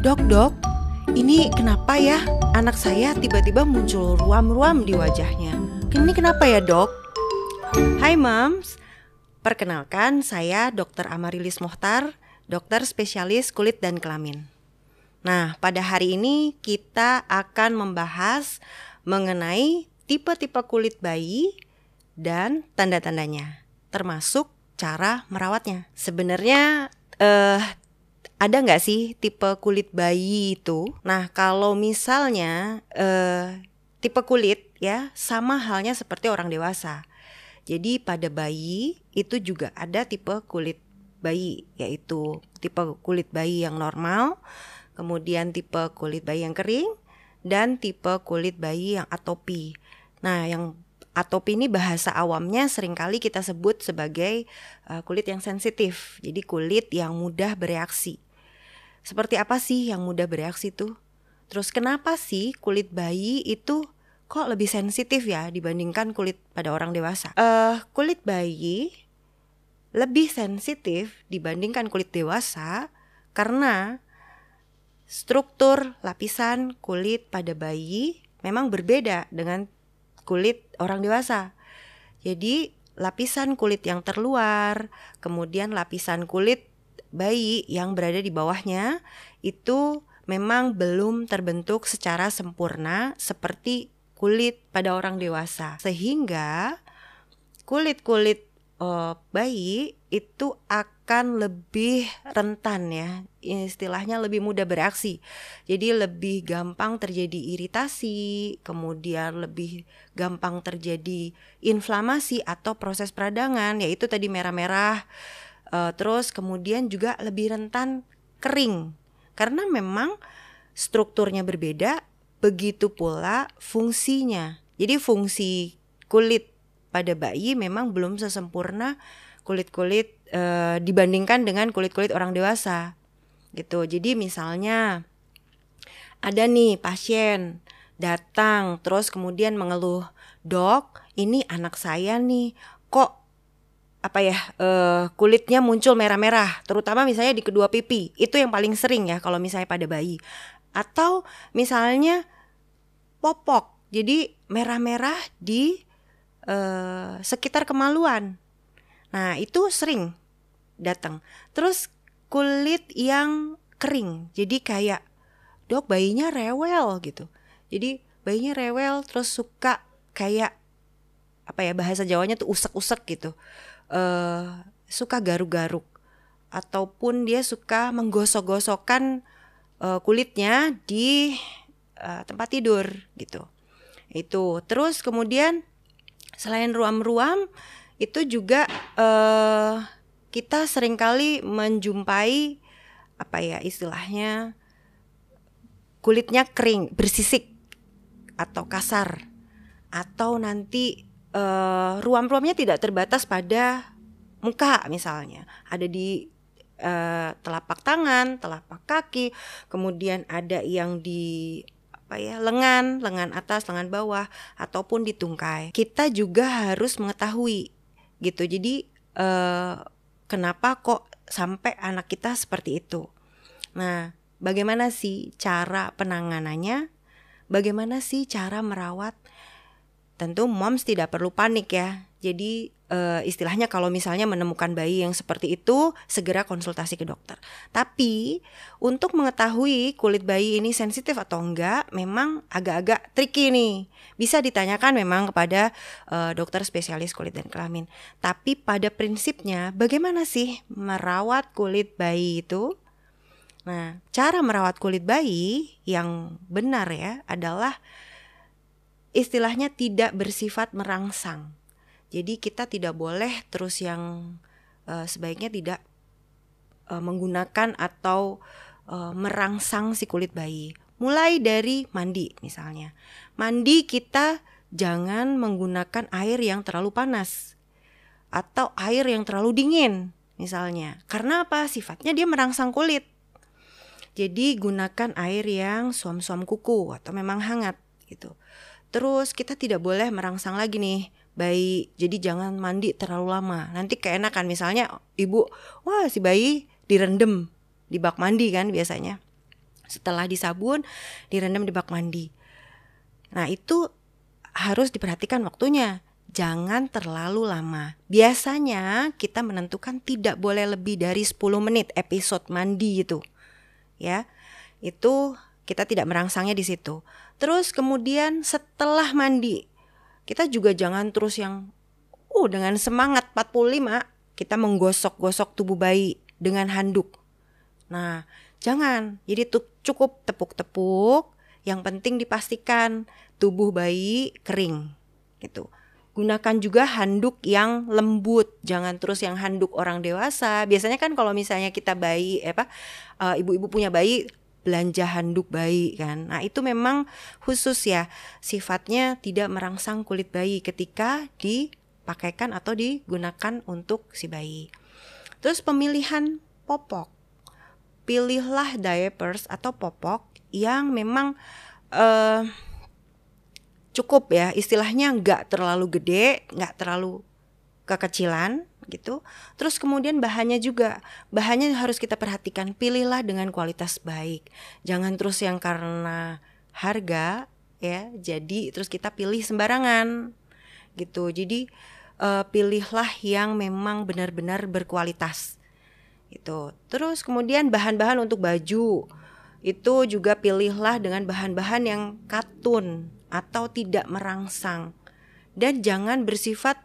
Dok, dok, ini kenapa ya anak saya tiba-tiba muncul ruam-ruam di wajahnya? Ini kenapa ya dok? Hai moms, perkenalkan saya Dr. Amarilis Mohtar, dokter spesialis kulit dan kelamin. Nah, pada hari ini kita akan membahas mengenai tipe-tipe kulit bayi dan tanda-tandanya, termasuk cara merawatnya. Sebenarnya eh ada nggak sih tipe kulit bayi itu? Nah, kalau misalnya eh, tipe kulit ya sama halnya seperti orang dewasa. Jadi pada bayi itu juga ada tipe kulit bayi, yaitu tipe kulit bayi yang normal, kemudian tipe kulit bayi yang kering, dan tipe kulit bayi yang atopi. Nah, yang atopi ini bahasa awamnya sering kali kita sebut sebagai uh, kulit yang sensitif. Jadi kulit yang mudah bereaksi. Seperti apa sih yang mudah bereaksi tuh? Terus kenapa sih kulit bayi itu kok lebih sensitif ya dibandingkan kulit pada orang dewasa? Uh, kulit bayi lebih sensitif dibandingkan kulit dewasa karena struktur lapisan kulit pada bayi memang berbeda dengan kulit orang dewasa. Jadi lapisan kulit yang terluar, kemudian lapisan kulit bayi yang berada di bawahnya itu memang belum terbentuk secara sempurna seperti kulit pada orang dewasa. Sehingga kulit-kulit uh, bayi itu akan lebih rentan ya, istilahnya lebih mudah bereaksi. Jadi lebih gampang terjadi iritasi, kemudian lebih gampang terjadi inflamasi atau proses peradangan, yaitu tadi merah-merah Uh, terus kemudian juga lebih rentan kering karena memang strukturnya berbeda, begitu pula fungsinya. Jadi fungsi kulit pada bayi memang belum sesempurna kulit-kulit uh, dibandingkan dengan kulit-kulit orang dewasa. Gitu. Jadi misalnya ada nih pasien datang terus kemudian mengeluh, "Dok, ini anak saya nih kok apa ya uh, kulitnya muncul merah-merah terutama misalnya di kedua pipi. Itu yang paling sering ya kalau misalnya pada bayi. Atau misalnya popok jadi merah-merah di uh, sekitar kemaluan. Nah itu sering datang. Terus kulit yang kering jadi kayak dok bayinya rewel gitu. Jadi bayinya rewel terus suka kayak apa ya bahasa Jawanya tuh usek-usek gitu uh, suka garuk-garuk ataupun dia suka menggosok-gosokkan uh, kulitnya di uh, tempat tidur gitu. Itu. Terus kemudian selain ruam-ruam itu juga uh, kita sering kali menjumpai apa ya istilahnya kulitnya kering, bersisik atau kasar atau nanti uh, ruam-ruamnya tidak terbatas pada muka misalnya, ada di uh, telapak tangan, telapak kaki, kemudian ada yang di apa ya lengan, lengan atas, lengan bawah, ataupun di tungkai. Kita juga harus mengetahui gitu. Jadi uh, kenapa kok sampai anak kita seperti itu? Nah, bagaimana sih cara penanganannya? Bagaimana sih cara merawat tentu moms tidak perlu panik ya. Jadi uh, istilahnya kalau misalnya menemukan bayi yang seperti itu segera konsultasi ke dokter. Tapi untuk mengetahui kulit bayi ini sensitif atau enggak memang agak-agak tricky nih. Bisa ditanyakan memang kepada uh, dokter spesialis kulit dan kelamin. Tapi pada prinsipnya bagaimana sih merawat kulit bayi itu? Nah, cara merawat kulit bayi yang benar ya adalah istilahnya tidak bersifat merangsang. Jadi kita tidak boleh terus yang uh, sebaiknya tidak uh, menggunakan atau uh, merangsang si kulit bayi. Mulai dari mandi misalnya. Mandi kita jangan menggunakan air yang terlalu panas atau air yang terlalu dingin misalnya. Karena apa? Sifatnya dia merangsang kulit. Jadi gunakan air yang suam-suam kuku atau memang hangat gitu. Terus kita tidak boleh merangsang lagi nih bayi. Jadi jangan mandi terlalu lama. Nanti keenakan misalnya ibu, wah si bayi direndam di bak mandi kan biasanya. Setelah disabun, direndam di bak mandi. Nah, itu harus diperhatikan waktunya. Jangan terlalu lama. Biasanya kita menentukan tidak boleh lebih dari 10 menit episode mandi itu. Ya. Itu kita tidak merangsangnya di situ. Terus kemudian setelah mandi, kita juga jangan terus yang uh dengan semangat 45 kita menggosok-gosok tubuh bayi dengan handuk. Nah, jangan. Jadi cukup tepuk-tepuk, yang penting dipastikan tubuh bayi kering gitu. Gunakan juga handuk yang lembut, jangan terus yang handuk orang dewasa. Biasanya kan kalau misalnya kita bayi, eh, apa, uh, ibu-ibu punya bayi belanja handuk bayi kan. Nah, itu memang khusus ya, sifatnya tidak merangsang kulit bayi ketika dipakaikan atau digunakan untuk si bayi. Terus pemilihan popok. Pilihlah diapers atau popok yang memang uh, cukup ya istilahnya nggak terlalu gede nggak terlalu kekecilan gitu. Terus kemudian bahannya juga. Bahannya harus kita perhatikan. Pilihlah dengan kualitas baik. Jangan terus yang karena harga ya. Jadi terus kita pilih sembarangan gitu. Jadi uh, pilihlah yang memang benar-benar berkualitas itu terus kemudian bahan-bahan untuk baju. Itu juga pilihlah dengan bahan-bahan yang katun atau tidak merangsang. Dan jangan bersifat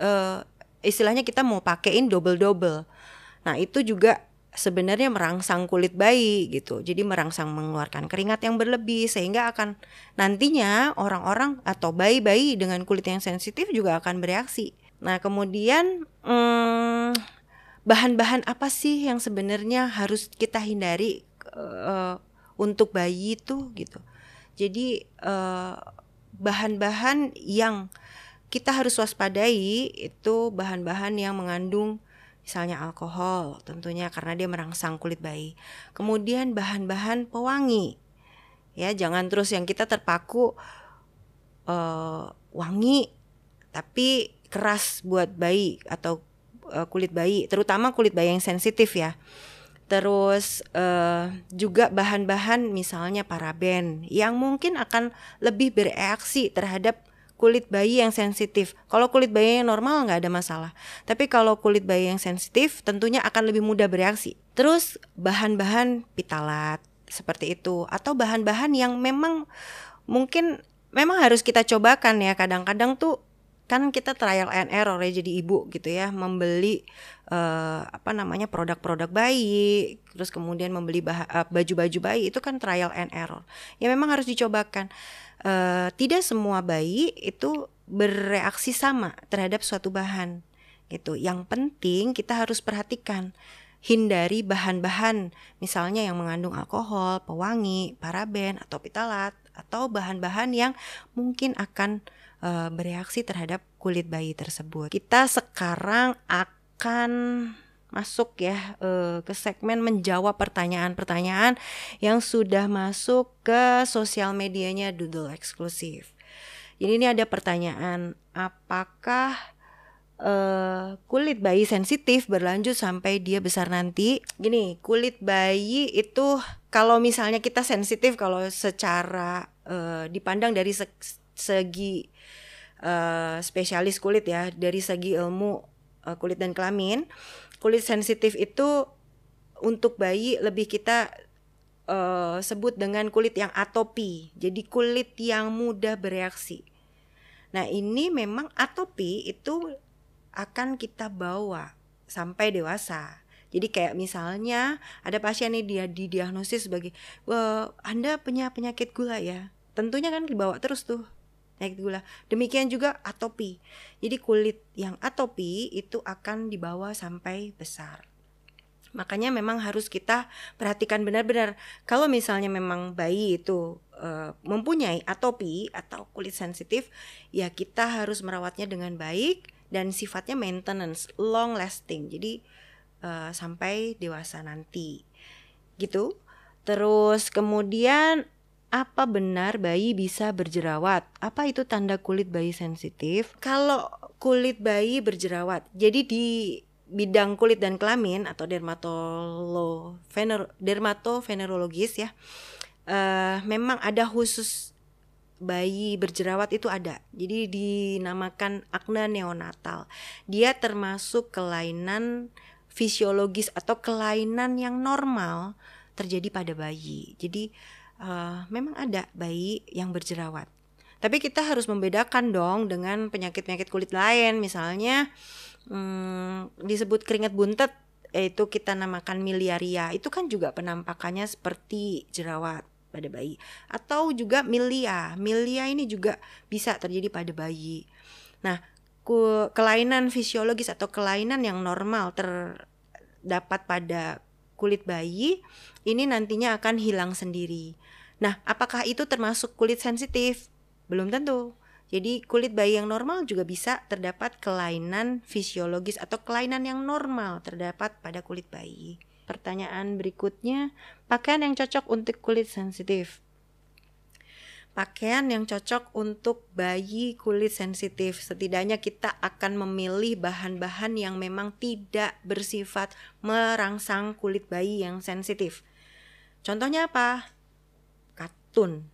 uh, istilahnya kita mau pakein double-double. Nah, itu juga sebenarnya merangsang kulit bayi gitu. Jadi merangsang mengeluarkan keringat yang berlebih sehingga akan nantinya orang-orang atau bayi-bayi dengan kulit yang sensitif juga akan bereaksi. Nah, kemudian hmm, bahan-bahan apa sih yang sebenarnya harus kita hindari uh, untuk bayi itu gitu. Jadi eh, bahan-bahan yang kita harus waspadai itu bahan-bahan yang mengandung misalnya alkohol tentunya karena dia merangsang kulit bayi. Kemudian bahan-bahan pewangi. Ya, jangan terus yang kita terpaku uh, wangi tapi keras buat bayi atau uh, kulit bayi, terutama kulit bayi yang sensitif ya terus uh, juga bahan-bahan misalnya paraben yang mungkin akan lebih bereaksi terhadap kulit bayi yang sensitif. Kalau kulit bayi yang normal nggak ada masalah, tapi kalau kulit bayi yang sensitif tentunya akan lebih mudah bereaksi. Terus bahan-bahan pitalat seperti itu atau bahan-bahan yang memang mungkin memang harus kita cobakan ya. Kadang-kadang tuh kan kita trial and error ya jadi ibu gitu ya membeli uh, apa namanya produk-produk bayi terus kemudian membeli uh, baju-baju bayi itu kan trial and error. Ya memang harus dicobakan. Uh, tidak semua bayi itu bereaksi sama terhadap suatu bahan gitu. Yang penting kita harus perhatikan hindari bahan-bahan misalnya yang mengandung alkohol pewangi paraben atau pitalat atau bahan-bahan yang mungkin akan uh, bereaksi terhadap kulit bayi tersebut. Kita sekarang akan masuk ya uh, ke segmen menjawab pertanyaan-pertanyaan yang sudah masuk ke sosial medianya Doodle eksklusif. Jadi ini ada pertanyaan, apakah uh, kulit bayi sensitif berlanjut sampai dia besar nanti? Gini, kulit bayi itu kalau misalnya kita sensitif kalau secara uh, dipandang dari segi spesialis kulit ya dari segi ilmu uh, kulit dan kelamin. Kulit sensitif itu untuk bayi lebih kita uh, sebut dengan kulit yang atopi. Jadi kulit yang mudah bereaksi. Nah ini memang atopi itu akan kita bawa sampai dewasa. Jadi kayak misalnya ada pasien nih dia didiagnosis sebagai Anda punya penyakit gula ya. Tentunya kan dibawa terus tuh penyakit gula. Demikian juga atopi. Jadi kulit yang atopi itu akan dibawa sampai besar. Makanya memang harus kita perhatikan benar-benar kalau misalnya memang bayi itu uh, mempunyai atopi atau kulit sensitif, ya kita harus merawatnya dengan baik dan sifatnya maintenance, long lasting. Jadi uh, sampai dewasa nanti. Gitu. Terus kemudian apa benar bayi bisa berjerawat? Apa itu tanda kulit bayi sensitif? Kalau kulit bayi berjerawat, jadi di bidang kulit dan kelamin atau dermatolo dermatovenerologis ya uh, memang ada khusus bayi berjerawat itu ada. Jadi dinamakan akne neonatal. Dia termasuk kelainan fisiologis atau kelainan yang normal terjadi pada bayi. Jadi uh, memang ada bayi yang berjerawat. Tapi kita harus membedakan dong dengan penyakit-penyakit kulit lain. Misalnya hmm, disebut keringat buntet yaitu kita namakan miliaria. Itu kan juga penampakannya seperti jerawat pada bayi atau juga milia. Milia ini juga bisa terjadi pada bayi. Nah, kelainan fisiologis atau kelainan yang normal terdapat pada kulit bayi ini nantinya akan hilang sendiri. Nah, apakah itu termasuk kulit sensitif? Belum tentu. Jadi kulit bayi yang normal juga bisa terdapat kelainan fisiologis atau kelainan yang normal terdapat pada kulit bayi. Pertanyaan berikutnya, pakaian yang cocok untuk kulit sensitif. Pakaian yang cocok untuk bayi kulit sensitif. Setidaknya kita akan memilih bahan-bahan yang memang tidak bersifat merangsang kulit bayi yang sensitif. Contohnya apa? Katun.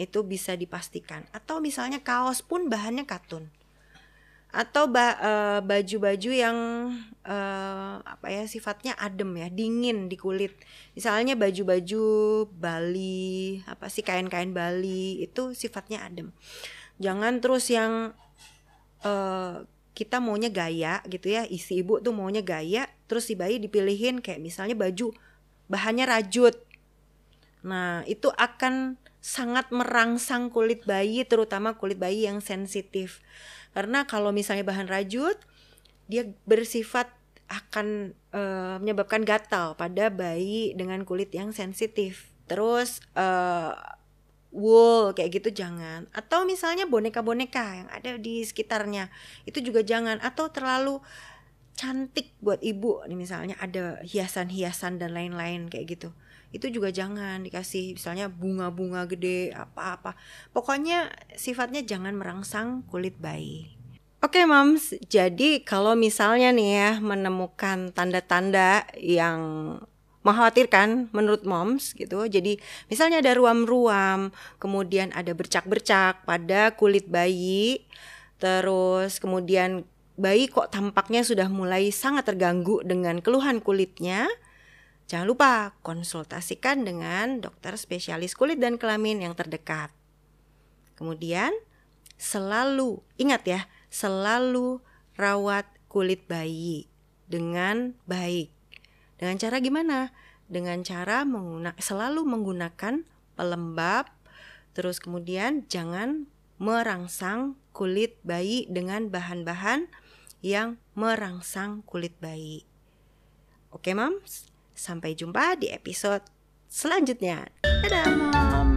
Itu bisa dipastikan. Atau misalnya kaos pun bahannya katun atau eh, baju-baju yang uh, apa ya sifatnya adem ya dingin di kulit. Misalnya baju-baju Bali apa sih kain-kain Bali itu sifatnya adem. Jangan terus yang uh, kita maunya gaya gitu ya isi ibu tuh maunya gaya terus si bayi dipilihin kayak misalnya baju bahannya rajut. Nah itu akan sangat merangsang kulit bayi terutama kulit bayi yang sensitif karena kalau misalnya bahan rajut, dia bersifat akan uh, menyebabkan gatal pada bayi dengan kulit yang sensitif. Terus uh, wool kayak gitu jangan. Atau misalnya boneka-boneka yang ada di sekitarnya itu juga jangan. Atau terlalu cantik buat ibu. Nih misalnya ada hiasan-hiasan dan lain-lain kayak gitu. Itu juga jangan dikasih misalnya bunga-bunga gede apa-apa. Pokoknya sifatnya jangan merangsang kulit bayi. Oke okay, moms, jadi kalau misalnya nih ya menemukan tanda-tanda yang mengkhawatirkan menurut moms gitu. Jadi misalnya ada ruam-ruam, kemudian ada bercak-bercak pada kulit bayi, terus kemudian bayi kok tampaknya sudah mulai sangat terganggu dengan keluhan kulitnya, Jangan lupa konsultasikan dengan dokter spesialis kulit dan kelamin yang terdekat. Kemudian selalu ingat ya, selalu rawat kulit bayi dengan baik. Dengan cara gimana? Dengan cara menggunakan selalu menggunakan pelembab terus kemudian jangan merangsang kulit bayi dengan bahan-bahan yang merangsang kulit bayi. Oke, Moms? Sampai jumpa di episode selanjutnya. Dadah, Mom.